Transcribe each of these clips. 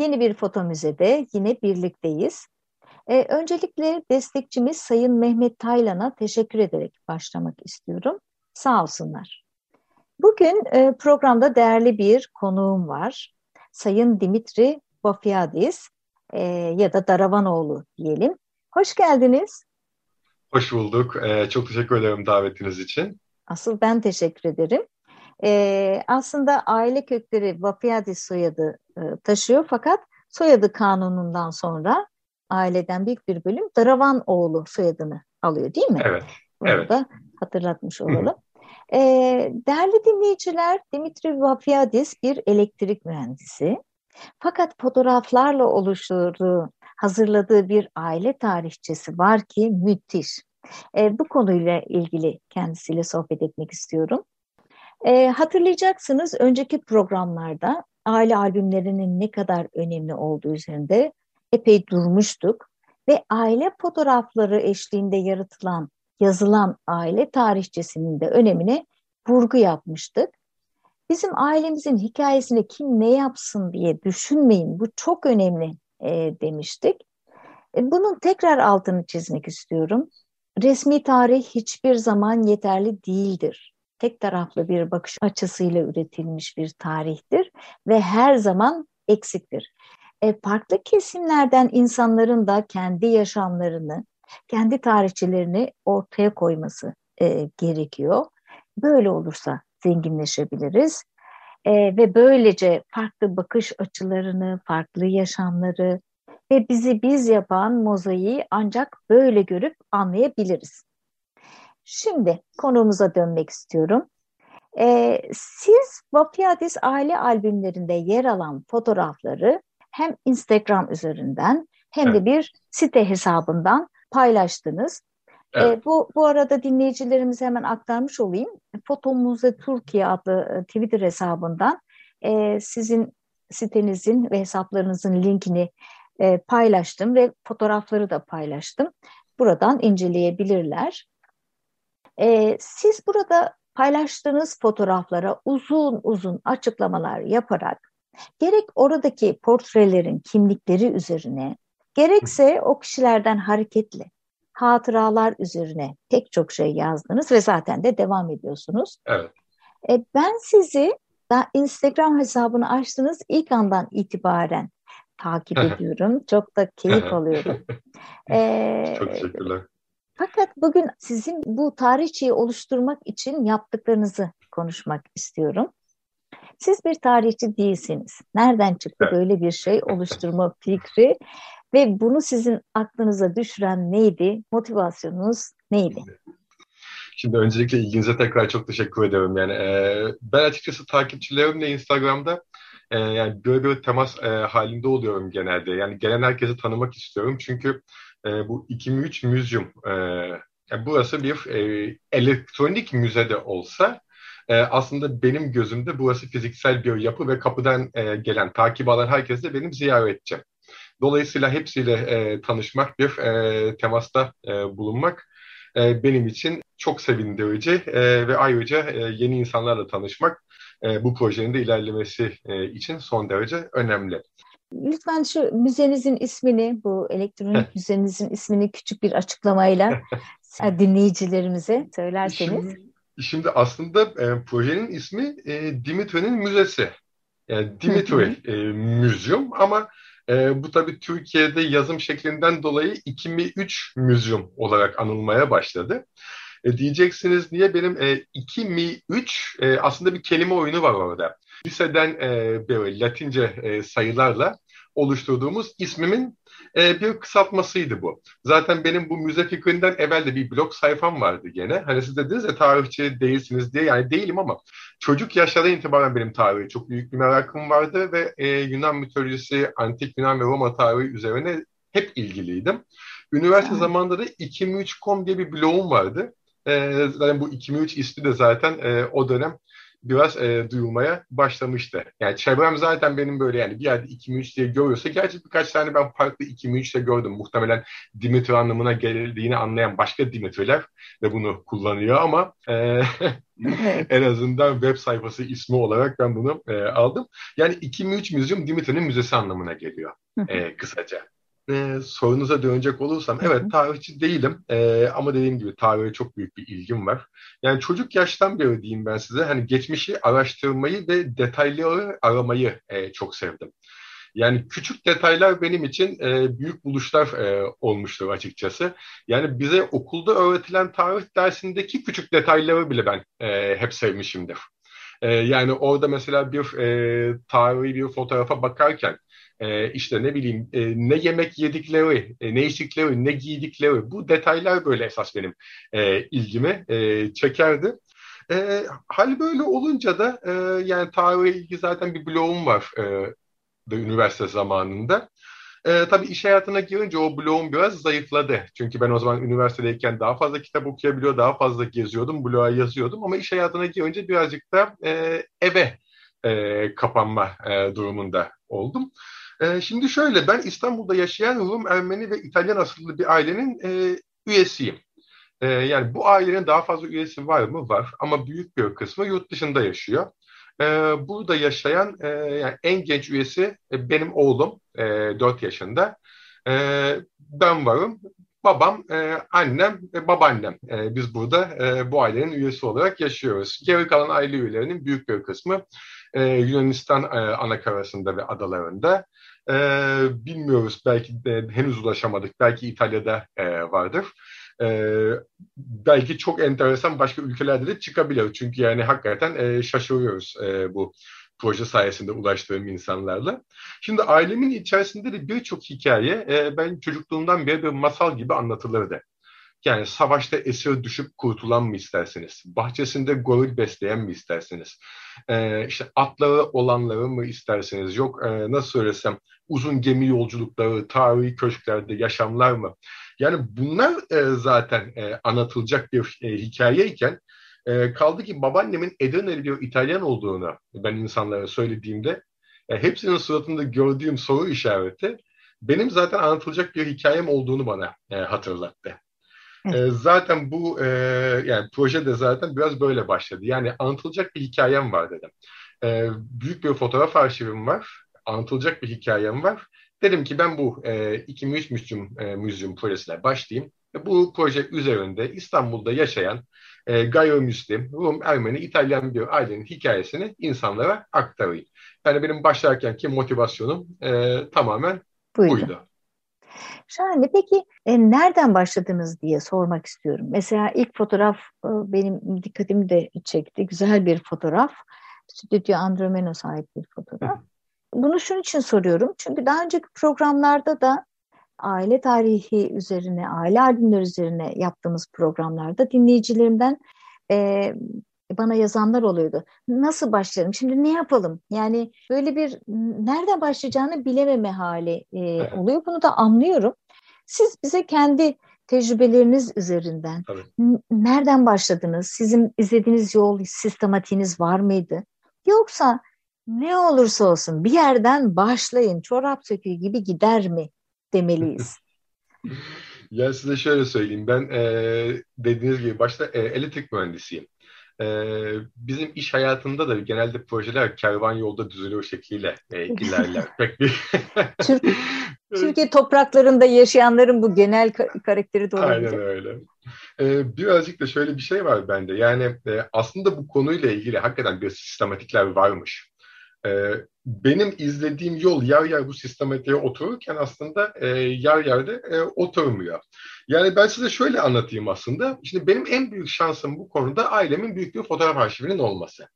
Yeni bir foto müzede yine birlikteyiz. Ee, öncelikle destekçimiz Sayın Mehmet Taylan'a teşekkür ederek başlamak istiyorum. Sağ olsunlar. Bugün e, programda değerli bir konuğum var. Sayın Dimitri Bafiadis e, ya da Daravanoğlu diyelim. Hoş geldiniz. Hoş bulduk. Ee, çok teşekkür ederim davetiniz için. Asıl ben teşekkür ederim. Ee, aslında aile kökleri Vapiadis soyadı e, taşıyor fakat soyadı kanunundan sonra aileden büyük bir bölüm Daravan oğlu soyadını alıyor değil mi? Evet. Bunu evet. da hatırlatmış olalım. Ee, değerli dinleyiciler, Dimitri Vafiadis bir elektrik mühendisi. Fakat fotoğraflarla oluşturduğu, hazırladığı bir aile tarihçesi var ki müthiş. Ee, bu konuyla ilgili kendisiyle sohbet etmek istiyorum. E, hatırlayacaksınız önceki programlarda aile albümlerinin ne kadar önemli olduğu üzerinde epey durmuştuk ve aile fotoğrafları eşliğinde yaratılan, yazılan aile tarihçesinin de önemine vurgu yapmıştık. Bizim ailemizin hikayesini kim ne yapsın diye düşünmeyin, bu çok önemli e, demiştik. E, bunun tekrar altını çizmek istiyorum. Resmi tarih hiçbir zaman yeterli değildir tek taraflı bir bakış açısıyla üretilmiş bir tarihtir ve her zaman eksiktir. E, farklı kesimlerden insanların da kendi yaşamlarını, kendi tarihçilerini ortaya koyması e, gerekiyor. Böyle olursa zenginleşebiliriz e, ve böylece farklı bakış açılarını, farklı yaşamları ve bizi biz yapan mozaiği ancak böyle görüp anlayabiliriz. Şimdi konumuza dönmek istiyorum. Ee, siz Vapiadis aile albümlerinde yer alan fotoğrafları hem Instagram üzerinden hem evet. de bir site hesabından paylaştınız. Evet. Ee, bu, bu arada dinleyicilerimize hemen aktarmış olayım. Fotomuze Türkiye adlı e, Twitter hesabından e, sizin sitenizin ve hesaplarınızın linkini e, paylaştım ve fotoğrafları da paylaştım. Buradan inceleyebilirler. E, siz burada paylaştığınız fotoğraflara uzun uzun açıklamalar yaparak gerek oradaki portrelerin kimlikleri üzerine gerekse o kişilerden hareketli hatıralar üzerine pek çok şey yazdınız ve zaten de devam ediyorsunuz. Evet. E, ben sizi da Instagram hesabını açtığınız ilk andan itibaren takip ediyorum. Çok da keyif alıyorum. Ee, Çok teşekkürler. Fakat bugün sizin bu tarihçiyi oluşturmak için yaptıklarınızı konuşmak istiyorum. Siz bir tarihçi değilsiniz. Nereden çıktı evet. böyle bir şey oluşturma fikri ve bunu sizin aklınıza düşüren neydi? Motivasyonunuz neydi? Şimdi öncelikle ilginize tekrar çok teşekkür ederim. Yani e, ben açıkçası takipçilerimle Instagram'da e, yani böyle bir temas e, halinde oluyorum genelde. Yani gelen herkesi tanımak istiyorum çünkü e, bu 2003 Museum e, yani burası bir e, elektronik müze de olsa e, aslında benim gözümde burası fiziksel bir yapı ve kapıdan e, gelen takip alan herkes de benim ziyaretçim. Dolayısıyla hepsiyle e, tanışmak, bir e, temasta e, bulunmak e, benim için çok sevindirici e, ve ayrıca e, yeni insanlarla tanışmak e, bu projenin de ilerlemesi e, için son derece önemli. Lütfen şu müzenizin ismini, bu elektronik müzenizin ismini küçük bir açıklamayla dinleyicilerimize söylerseniz. Şimdi, şimdi aslında e, projenin ismi e, Dimitri'nin Müzesi. Yani Dimitri e, Müzyum ama e, bu tabii Türkiye'de yazım şeklinden dolayı 2003 Müzyum olarak anılmaya başladı. E, diyeceksiniz niye benim e, 2 mi 3 e, aslında bir kelime oyunu var orada. Liseden e, böyle Latince e, sayılarla oluşturduğumuz ismimin e, bir kısaltmasıydı bu. Zaten benim bu müze fikrinden evvel de bir blog sayfam vardı gene. Hani siz dediniz ya tarihçi değilsiniz diye. Yani değilim ama çocuk yaşlardan itibaren benim tarihi çok büyük bir merakım vardı ve e, Yunan mitolojisi, antik Yunan ve Roma tarihi üzerine hep ilgiliydim. Üniversite zamanında da 2mi3.com diye bir blogum vardı. E, zaten bu 2mi3 ismi de zaten e, o dönem biraz e, duyulmaya başlamıştı. Yani çevrem zaten benim böyle yani bir yerde 2 3 diye görüyorsa gerçi birkaç tane ben farklı 2 3 de gördüm. Muhtemelen Dimitri anlamına geldiğini anlayan başka Dimitriler de bunu kullanıyor ama e, en azından web sayfası ismi olarak ben bunu e, aldım. Yani 2 3 Museum Dimitri'nin müzesi anlamına geliyor e, kısaca e, sorunuza dönecek olursam evet tarihçi değilim e, ama dediğim gibi tarihe çok büyük bir ilgim var. Yani çocuk yaştan beri diyeyim ben size hani geçmişi araştırmayı ve detayları aramayı e, çok sevdim. Yani küçük detaylar benim için e, büyük buluşlar e, olmuştur açıkçası. Yani bize okulda öğretilen tarih dersindeki küçük detayları bile ben e, hep sevmişimdir. E, yani orada mesela bir e, tarihi bir fotoğrafa bakarken e, işte ne bileyim e, ne yemek yedikleri, e, ne içtikleri, ne giydikleri bu detaylar böyle esas benim e, ilgimi e, çekerdi. E, hal böyle olunca da e, yani tarihe ilgi zaten bir blogum var e, da üniversite zamanında. E, tabii iş hayatına girince o blogum biraz zayıfladı. Çünkü ben o zaman üniversitedeyken daha fazla kitap okuyabiliyor, daha fazla geziyordum, bloğa yazıyordum. Ama iş hayatına girince birazcık da e, eve e, kapanma e, durumunda oldum. E, şimdi şöyle, ben İstanbul'da yaşayan Rum, Ermeni ve İtalyan asıllı bir ailenin e, üyesiyim. E, yani bu ailenin daha fazla üyesi var mı? Var. Ama büyük bir kısmı yurt dışında yaşıyor. E, burada yaşayan e, yani en genç üyesi e, benim oğlum, e, 4 yaşında. E, ben varım. Babam, e, annem ve babaannem. E, biz burada e, bu ailenin üyesi olarak yaşıyoruz. Geri kalan aile üyelerinin büyük bir kısmı e, Yunanistan e, anakarasında ve adalarında. E, bilmiyoruz belki de henüz ulaşamadık. Belki İtalya'da e, vardır. E, belki çok enteresan başka ülkelerde de çıkabilir. Çünkü yani hakikaten e, şaşırıyoruz e, bu proje sayesinde ulaştığım insanlarla. Şimdi ailemin içerisinde de birçok hikaye e, ben çocukluğumdan beri bir masal gibi anlatılırdı. Yani savaşta esir düşüp kurtulan mı istersiniz? Bahçesinde goril besleyen mi istersiniz? Ee, işte atları olanları mı istersiniz? Yok e, nasıl söylesem uzun gemi yolculukları, tarihi köşklerde yaşamlar mı? Yani bunlar e, zaten e, anlatılacak bir e, hikayeyken e, kaldı ki babaannemin Edirne'li bir İtalyan olduğunu ben insanlara söylediğimde e, hepsinin suratında gördüğüm soru işareti benim zaten anlatılacak bir hikayem olduğunu bana e, hatırlattı. E, zaten bu e, yani proje de zaten biraz böyle başladı. Yani anlatılacak bir hikayem var dedim. E, büyük bir fotoğraf arşivim var. Anlatılacak bir hikayem var. Dedim ki ben bu e, 2003 Müslüm e, Müzyum projesine başlayayım. Bu proje üzerinde İstanbul'da yaşayan e, gayrimüslim, Rum, Ermeni, İtalyan bir ailenin hikayesini insanlara aktarayım. Yani benim başlarkenki motivasyonum e, tamamen buydu. buydu. Şahane. Peki e, nereden başladınız diye sormak istiyorum. Mesela ilk fotoğraf e, benim dikkatimi de çekti. Güzel bir fotoğraf. Stüdyo Andromeno ait bir fotoğraf. Bunu şunun için soruyorum. Çünkü daha önceki programlarda da aile tarihi üzerine, aile albümleri üzerine yaptığımız programlarda dinleyicilerimden e, bana yazanlar oluyordu. Nasıl başlarım? Şimdi ne yapalım? Yani böyle bir nereden başlayacağını bilememe hali e, oluyor. Bunu da anlıyorum. Siz bize kendi tecrübeleriniz üzerinden Tabii. nereden başladınız? Sizin izlediğiniz yol, sistematiğiniz var mıydı? Yoksa ne olursa olsun bir yerden başlayın, çorap söküğü gibi gider mi demeliyiz? ya size şöyle söyleyeyim. Ben e, dediğiniz gibi başta e, elektrik mühendisiyim. Ee, bizim iş hayatında da genelde projeler kervan yolda düzülüyor şekliyle e, ilerler. Pek bir Türkiye topraklarında yaşayanların bu genel karakteri de olabilir. Aynen öyle. Ee, birazcık da şöyle bir şey var bende. Yani e, aslında bu konuyla ilgili hakikaten bir sistematikler varmış. Ee, benim izlediğim yol yer yer bu sistematiğe otururken aslında e, yer yerde e, oturmuyor. Yani ben size şöyle anlatayım aslında. Şimdi benim en büyük şansım bu konuda ailemin büyük bir fotoğraf arşivinin olması.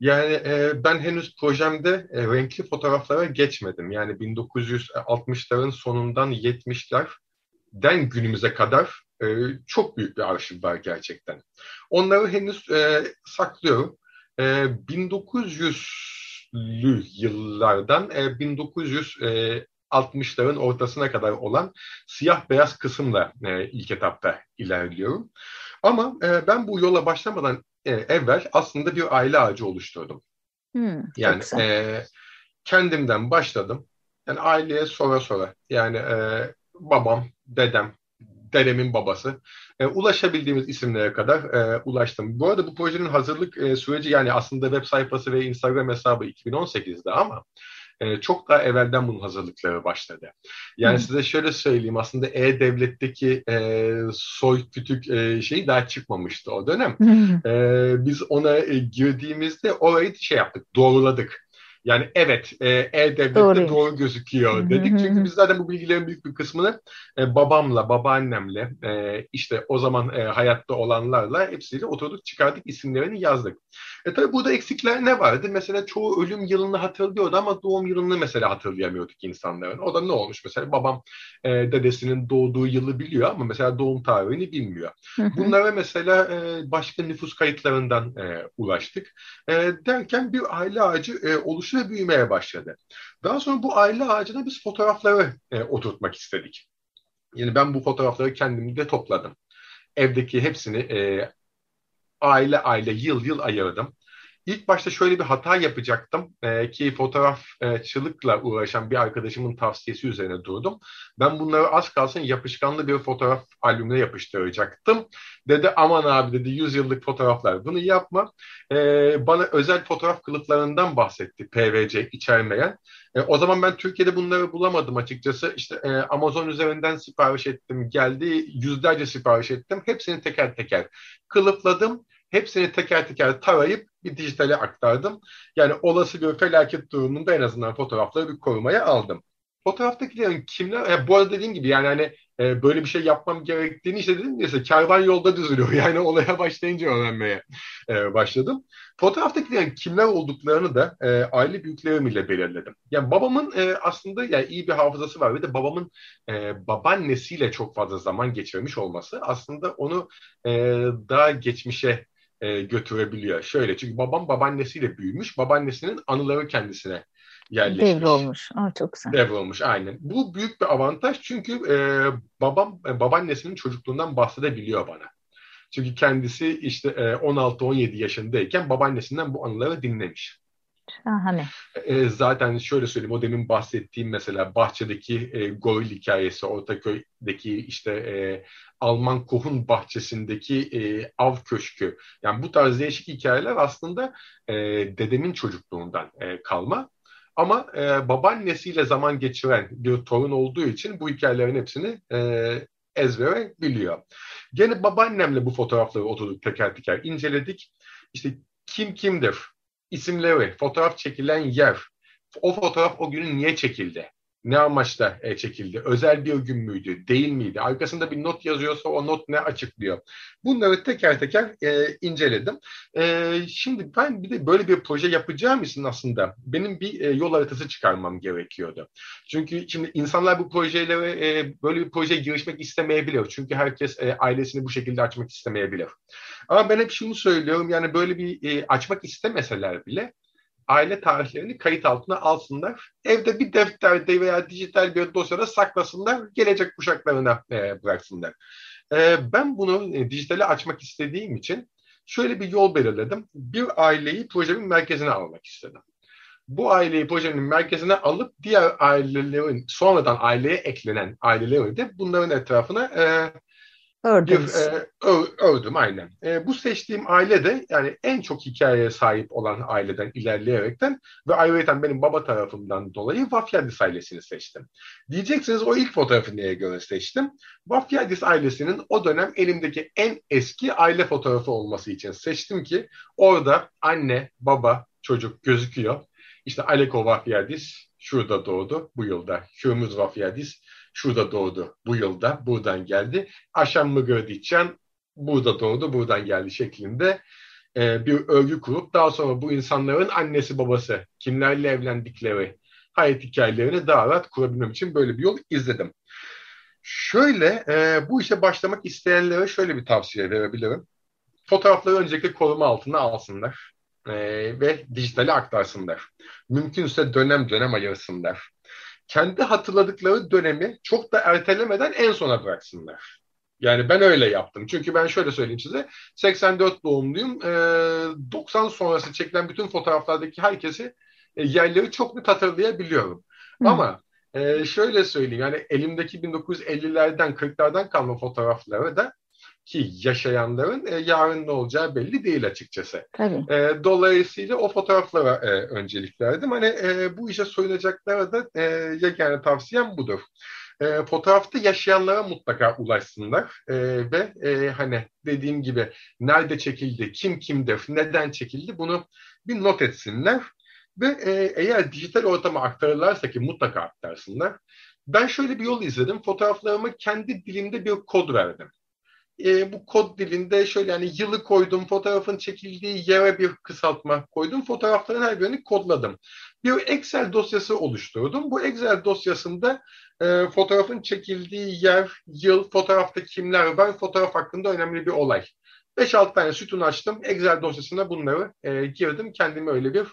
Yani e, ben henüz projemde e, renkli fotoğraflara geçmedim. Yani 1960'ların sonundan 70'lerden günümüze kadar e, çok büyük bir arşiv var gerçekten. Onları henüz e, saklıyorum. E, 1900 1900'lü yıllardan e, 1900 e, 60'ların ortasına kadar olan siyah beyaz kısımla e, ilk etapta ilerliyorum. Ama e, ben bu yola başlamadan e, evvel aslında bir aile ağacı oluşturdum. Hmm, yani e, kendimden başladım. Yani aileye sonra sonra yani e, babam, dedem, dedemin babası e, ulaşabildiğimiz isimlere kadar e, ulaştım. Bu arada bu projenin hazırlık e, süreci yani aslında web sayfası ve Instagram hesabı 2018'de ama e, çok daha evvelden bunun hazırlıkları başladı. Yani Hı. size şöyle söyleyeyim aslında E-Devlet'teki e, soy kütük e, şeyi daha çıkmamıştı o dönem. E, biz ona e, girdiğimizde orayı şey yaptık, doğruladık. Yani evet E-Devlet'te doğru. doğru gözüküyor dedik. Çünkü biz zaten bu bilgilerin büyük bir kısmını e, babamla, babaannemle, e, işte o zaman e, hayatta olanlarla hepsiyle oturduk çıkardık isimlerini yazdık. E tabi burada eksikler ne vardı? Mesela çoğu ölüm yılını hatırlıyordu ama doğum yılını mesela hatırlayamıyorduk insanların. O da ne olmuş mesela? Babam e, dedesinin doğduğu yılı biliyor ama mesela doğum tarihini bilmiyor. Bunlara mesela e, başka nüfus kayıtlarından e, ulaştık. E, derken bir aile ağacı e, oluşu ve büyümeye başladı. Daha sonra bu aile ağacına biz fotoğrafları e, oturtmak istedik. Yani ben bu fotoğrafları kendimde topladım. Evdeki hepsini e, aile aile yıl yıl ayırdım. İlk başta şöyle bir hata yapacaktım e, ki fotoğrafçılıkla uğraşan bir arkadaşımın tavsiyesi üzerine durdum. Ben bunları az kalsın yapışkanlı bir fotoğraf albümüne yapıştıracaktım. Dedi aman abi dedi 100 yıllık fotoğraflar bunu yapma. E, bana özel fotoğraf kılıflarından bahsetti PVC içermeyen. E, o zaman ben Türkiye'de bunları bulamadım açıkçası. İşte e, Amazon üzerinden sipariş ettim geldi yüzlerce sipariş ettim. Hepsini teker teker kılıfladım Hepsini teker teker tarayıp bir dijitale aktardım. Yani olası bir felaket durumunda en azından fotoğrafları bir korumaya aldım. Fotoğraftakilerin kimler, e, bu arada dediğim gibi yani hani e, böyle bir şey yapmam gerektiğini işte dedim ya kervan yolda düzülüyor. Yani olaya başlayınca öğrenmeye e, başladım. Fotoğraftakilerin kimler olduklarını da e, aile büyüklerim ile belirledim. Yani babamın e, aslında yani iyi bir hafızası var ve de babamın e, babaannesiyle çok fazla zaman geçirmiş olması aslında onu e, daha geçmişe e, götürebiliyor. Şöyle çünkü babam babaannesiyle büyümüş. Babaannesinin anıları kendisine yerleşmiş. Devrolmuş. Aa, çok güzel. Devrolmuş aynen. Bu büyük bir avantaj çünkü e, babam e, babaannesinin çocukluğundan bahsedebiliyor bana. Çünkü kendisi işte e, 16-17 yaşındayken babaannesinden bu anıları dinlemiş. Şahane. E, zaten şöyle söyleyeyim o demin bahsettiğim mesela bahçedeki e, goril hikayesi Ortaköy'deki işte e, Alman kohun bahçesindeki e, av köşkü yani bu tarz değişik hikayeler aslında e, dedemin çocukluğundan e, kalma. Ama e, babaannesiyle zaman geçiren bir torun olduğu için bu hikayelerin hepsini e, ezbere biliyor. Gene babaannemle bu fotoğrafları oturduk teker teker inceledik. İşte kim kimdir, isimleri, fotoğraf çekilen yer, o fotoğraf o günün niye çekildi? Ne amaçla e, çekildi? Özel bir gün müydü? Değil miydi? Arkasında bir not yazıyorsa o not ne açıklıyor? Bunları teker teker e, inceledim. E, şimdi ben bir de böyle bir proje yapacağım için aslında benim bir e, yol haritası çıkarmam gerekiyordu. Çünkü şimdi insanlar bu projelere e, böyle bir projeye girişmek istemeyebilir. Çünkü herkes e, ailesini bu şekilde açmak istemeyebilir. Ama ben hep şunu söylüyorum yani böyle bir e, açmak istemeseler bile aile tarihlerini kayıt altına alsınlar. Evde bir defterde veya dijital bir dosyada saklasınlar. Gelecek kuşaklarına e, bıraksınlar. E, ben bunu e, dijitale açmak istediğim için şöyle bir yol belirledim. Bir aileyi projemin merkezine almak istedim. Bu aileyi projenin merkezine alıp diğer ailelerin sonradan aileye eklenen aileleri de bunların etrafına e, Ördünüz. Bir, e, aynen. E, bu seçtiğim aile de yani en çok hikayeye sahip olan aileden ilerleyerekten ve ayrıca benim baba tarafımdan dolayı Vafyadis ailesini seçtim. Diyeceksiniz o ilk fotoğrafı neye göre seçtim? Vafyadis ailesinin o dönem elimdeki en eski aile fotoğrafı olması için seçtim ki orada anne, baba, çocuk gözüküyor. İşte Aleko Vafyadis şurada doğdu bu yılda. Hürmüz Vafyadis şurada doğdu bu yılda, buradan geldi. Aşam Mıgırdiçyan burada doğdu, buradan geldi şeklinde e, bir örgü kurup daha sonra bu insanların annesi babası, kimlerle evlendikleri, hayat hikayelerini daha rahat kurabilmem için böyle bir yol izledim. Şöyle e, bu işe başlamak isteyenlere şöyle bir tavsiye verebilirim. Fotoğrafları öncelikle koruma altına alsınlar e, ve dijitale aktarsınlar. Mümkünse dönem dönem ayırsınlar. Kendi hatırladıkları dönemi çok da ertelemeden en sona bıraksınlar. Yani ben öyle yaptım. Çünkü ben şöyle söyleyeyim size. 84 doğumluyum. 90 sonrası çekilen bütün fotoğraflardaki herkesi yerleri çok net hatırlayabiliyorum. Hı. Ama şöyle söyleyeyim. Yani elimdeki 1950'lerden 40'lardan kalma fotoğrafları da ki yaşayanların e, yarın ne olacağı belli değil açıkçası. Tabii. E, dolayısıyla o fotoğraflara e, öncelik verdim. Hani e, bu işe soyunacaklara da e, yegane tavsiyem budur. E, fotoğrafta yaşayanlara mutlaka ulaşsınlar e, ve e, hani dediğim gibi nerede çekildi, kim kimdir, neden çekildi bunu bir not etsinler. Ve e, eğer dijital ortama aktarırlarsa ki mutlaka aktarsınlar. Ben şöyle bir yol izledim. Fotoğraflarımı kendi dilimde bir kod verdim e, bu kod dilinde şöyle yani yılı koydum, fotoğrafın çekildiği yere bir kısaltma koydum, fotoğrafların her birini kodladım. Bir Excel dosyası oluşturdum. Bu Excel dosyasında e, fotoğrafın çekildiği yer, yıl, fotoğrafta kimler var, fotoğraf hakkında önemli bir olay. 5-6 tane sütun açtım. Excel dosyasına bunları e, girdim. Kendime öyle bir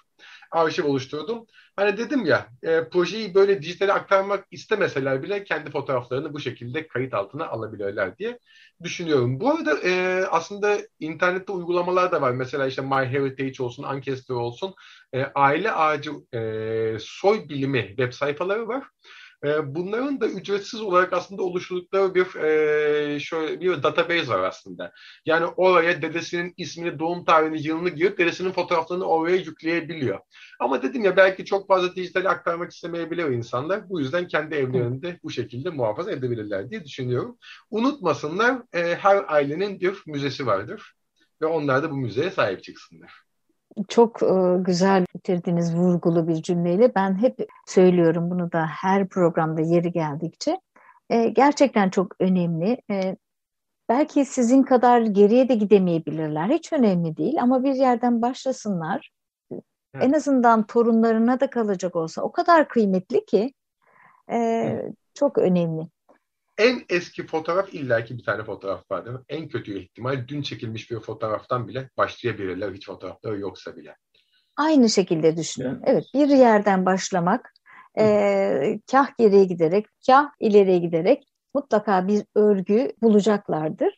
arşiv oluşturdum. Hani dedim ya e, projeyi böyle dijitale aktarmak istemeseler bile kendi fotoğraflarını bu şekilde kayıt altına alabilirler diye düşünüyorum. Bu arada e, aslında internette uygulamalar da var. Mesela işte MyHeritage olsun, Ancestry olsun. E, aile ağacı e, soy bilimi web sayfaları var. E, bunların da ücretsiz olarak aslında oluşturdukları bir e, şöyle bir database var aslında. Yani oraya dedesinin ismini, doğum tarihini, yılını girip dedesinin fotoğraflarını oraya yükleyebiliyor. Ama dedim ya belki çok fazla dijital aktarmak istemeyebilir insanlar. Bu yüzden kendi evlerinde bu şekilde muhafaza edebilirler diye düşünüyorum. Unutmasınlar e, her ailenin bir müzesi vardır ve onlar da bu müzeye sahip çıksınlar çok e, güzel bitirdiğiniz vurgulu bir cümleyle ben hep söylüyorum bunu da her programda yeri geldikçe. E, gerçekten çok önemli. E, belki sizin kadar geriye de gidemeyebilirler. Hiç önemli değil ama bir yerden başlasınlar. Evet. En azından torunlarına da kalacak olsa o kadar kıymetli ki çok önemli en eski fotoğraf illaki bir tane fotoğraf var mi? En kötü ihtimal dün çekilmiş bir fotoğraftan bile başlayabilirler hiç fotoğrafları yoksa bile. Aynı şekilde düşünün. Evet, bir yerden başlamak, e, kah geriye giderek, kah ileriye giderek mutlaka bir örgü bulacaklardır.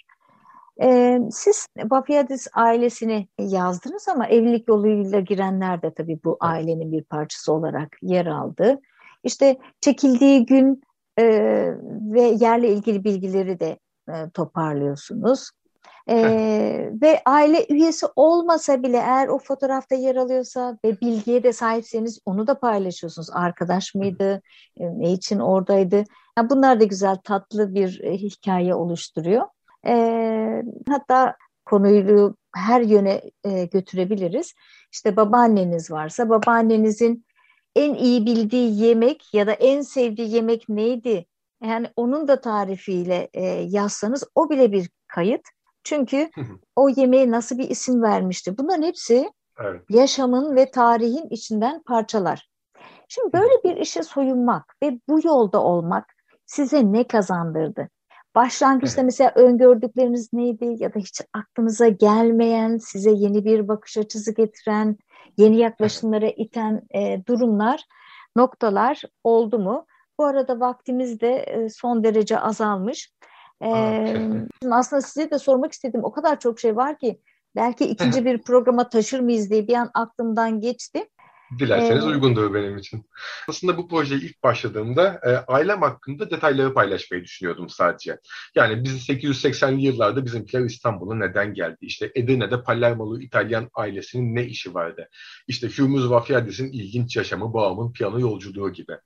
E, siz Bafiyadis ailesini yazdınız ama evlilik yoluyla girenler de tabii bu ailenin bir parçası olarak yer aldı. İşte çekildiği gün e, ve yerle ilgili bilgileri de e, toparlıyorsunuz. E, ve aile üyesi olmasa bile eğer o fotoğrafta yer alıyorsa ve bilgiye de sahipseniz onu da paylaşıyorsunuz. Arkadaş mıydı, e, ne için oradaydı? Yani bunlar da güzel tatlı bir e, hikaye oluşturuyor. E, hatta konuyu her yöne e, götürebiliriz. İşte babaanneniz varsa babaannenizin en iyi bildiği yemek ya da en sevdiği yemek neydi? Yani onun da tarifiyle e, yazsanız o bile bir kayıt. Çünkü o yemeğe nasıl bir isim vermişti. Bunların hepsi evet. yaşamın ve tarihin içinden parçalar. Şimdi böyle bir işe soyunmak ve bu yolda olmak size ne kazandırdı? Başlangıçta evet. mesela öngördükleriniz neydi ya da hiç aklınıza gelmeyen, size yeni bir bakış açısı getiren, yeni yaklaşımlara iten e, durumlar, noktalar oldu mu? Bu arada vaktimiz de e, son derece azalmış. E, aslında size de sormak istediğim o kadar çok şey var ki belki ikinci bir programa taşır mıyız diye bir an aklımdan geçti. Dilerseniz ee, uygundur benim için. Aslında bu projeye ilk başladığımda e, ailem hakkında detayları paylaşmayı düşünüyordum sadece. Yani biz 880'li yıllarda bizimkiler İstanbul'a neden geldi? İşte Edirne'de Palermo'lu İtalyan ailesinin ne işi vardı? İşte Hürmüz Vafiyadis'in ilginç yaşamı, babamın piyano yolculuğu gibi.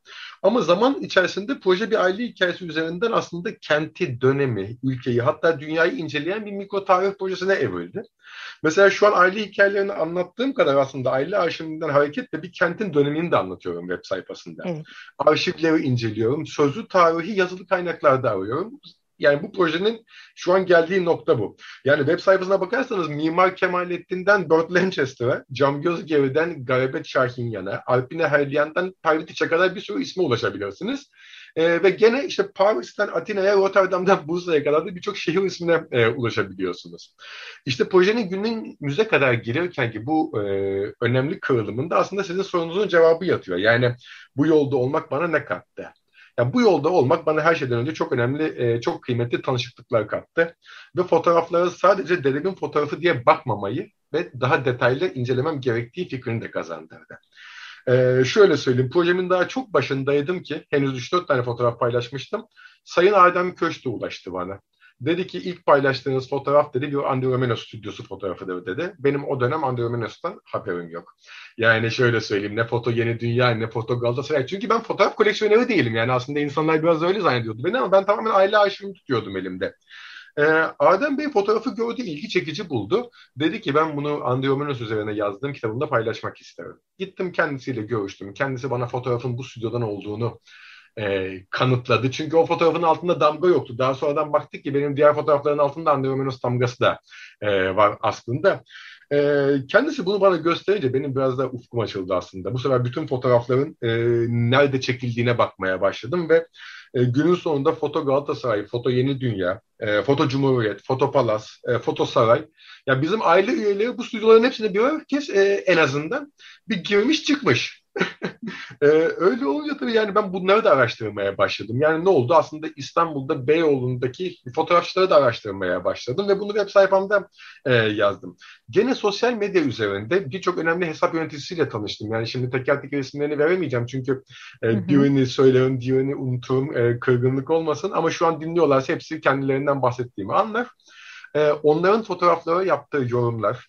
Ama zaman içerisinde proje bir aile hikayesi üzerinden aslında kenti, dönemi, ülkeyi hatta dünyayı inceleyen bir mikro tarih projesine evrildi. Mesela şu an aile hikayelerini anlattığım kadar aslında aile arşivinden hareketle bir kentin dönemini de anlatıyorum web sayfasında. Evet. Arşivleri inceliyorum. Sözlü tarihi yazılı kaynaklarda arıyorum. Yani bu projenin şu an geldiği nokta bu. Yani web sayfasına bakarsanız Mimar Kemalettin'den Burt Lancaster'a, Cam Gözgev'den Garabet Şahinyan'a, Alpine Herliyan'dan Parvatiç'e kadar bir sürü isme ulaşabilirsiniz. E, ve gene işte Paris'ten Atina'ya, Rotterdam'dan Bursa'ya kadar da birçok şehir ismine e, ulaşabiliyorsunuz. İşte projenin günün müze kadar gelirken ki bu e, önemli kırılımında aslında sizin sorunuzun cevabı yatıyor. Yani bu yolda olmak bana ne kattı? Yani bu yolda olmak bana her şeyden önce çok önemli, e, çok kıymetli tanışıklıklar kattı. Ve fotoğraflara sadece dedemin fotoğrafı diye bakmamayı ve daha detaylı incelemem gerektiği fikrini de kazandırdı. Ee, şöyle söyleyeyim, projemin daha çok başındaydım ki henüz 3-4 tane fotoğraf paylaşmıştım. Sayın Adem Köşte ulaştı bana. Dedi ki ilk paylaştığınız fotoğraf dedi bir Andromenos stüdyosu fotoğrafıdır dedi. Benim o dönem Andromenos'tan haberim yok. Yani şöyle söyleyeyim ne foto yeni dünya ne foto Galatasaray. Çünkü ben fotoğraf koleksiyoneri değilim. Yani aslında insanlar biraz öyle zannediyordu beni ama ben tamamen aile arşivimi tutuyordum elimde. Ee, Adem Bey fotoğrafı gördü, ilgi çekici buldu. Dedi ki ben bunu Andromenos üzerine yazdığım kitabımda paylaşmak isterim. Gittim kendisiyle görüştüm. Kendisi bana fotoğrafın bu stüdyodan olduğunu e, kanıtladı. Çünkü o fotoğrafın altında damga yoktu. Daha sonradan baktık ki benim diğer fotoğrafların altında Andromenos damgası da e, var aslında. E, kendisi bunu bana gösterince benim biraz da ufkum açıldı aslında. Bu sefer bütün fotoğrafların e, nerede çekildiğine bakmaya başladım ve e, günün sonunda Foto Galatasaray, Foto Yeni Dünya, e, Foto Cumhuriyet, Foto Palas, e, Foto Saray. Ya bizim aile üyeleri bu stüdyoların hepsine bir kez e, en azından bir girmiş çıkmış. Ee, öyle olunca tabii yani ben bunları da araştırmaya başladım. Yani ne oldu? Aslında İstanbul'da Beyoğlu'ndaki fotoğrafçıları da araştırmaya başladım ve bunu web sayfamda e, yazdım. Gene sosyal medya üzerinde birçok önemli hesap yöneticisiyle tanıştım. Yani şimdi teker teker isimlerini veremeyeceğim çünkü e, birini söylerim, diğerini unuturum, e, kırgınlık olmasın. Ama şu an dinliyorlarsa hepsi kendilerinden bahsettiğimi anlar. E, onların fotoğraflara yaptığı yorumlar,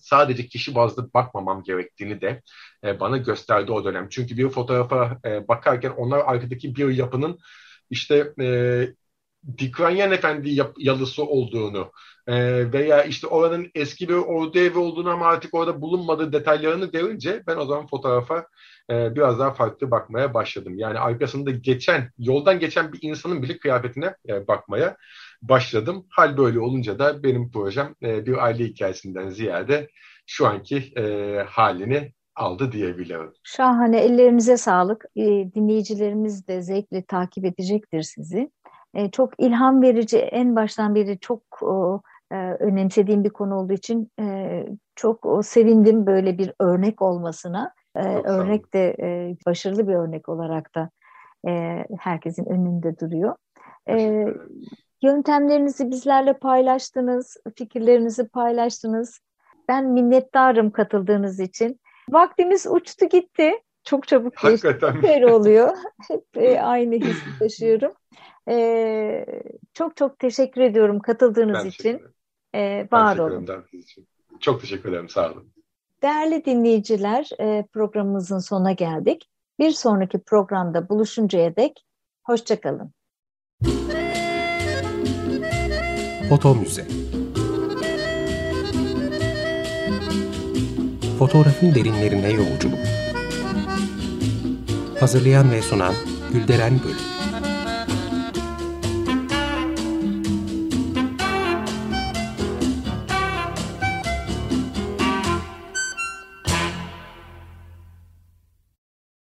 sadece kişi bazlı bakmamam gerektiğini de e, bana gösterdi o dönem. Çünkü bir fotoğrafa e, bakarken onlar arkadaki bir yapının işte e, Dikranyen Efendi yalısı olduğunu e, veya işte oranın eski bir ordu evi olduğunu ama artık orada bulunmadığı detaylarını görünce ben o zaman fotoğrafa e, biraz daha farklı bakmaya başladım. Yani arkasında geçen, yoldan geçen bir insanın bile kıyafetine e, bakmaya başladım. Hal böyle olunca da benim projem e, bir aile hikayesinden ziyade şu anki e, halini aldı diyebilirim. Şahane, ellerinize sağlık. E, dinleyicilerimiz de zevkle takip edecektir sizi. E, çok ilham verici, en baştan beri çok o, e, önemsediğim bir konu olduğu için e, çok o, sevindim böyle bir örnek olmasına. E, örnek de e, başarılı bir örnek olarak da e, herkesin önünde duruyor. E, Yöntemlerinizi bizlerle paylaştınız, fikirlerinizi paylaştınız. Ben minnettarım katıldığınız için. Vaktimiz uçtu gitti. Çok çabuk geçti. Böyle oluyor. Hep e, aynı hissi taşıyorum. E, çok çok teşekkür ediyorum katıldığınız ben için. E, var ben olun. Için. Çok teşekkür ederim. Sağ olun. Değerli dinleyiciler, e, programımızın sonuna geldik. Bir sonraki programda buluşuncaya dek hoşçakalın. Foto Müze Fotoğrafın derinlerine yolculuk Hazırlayan ve sunan Gülderen Bölüm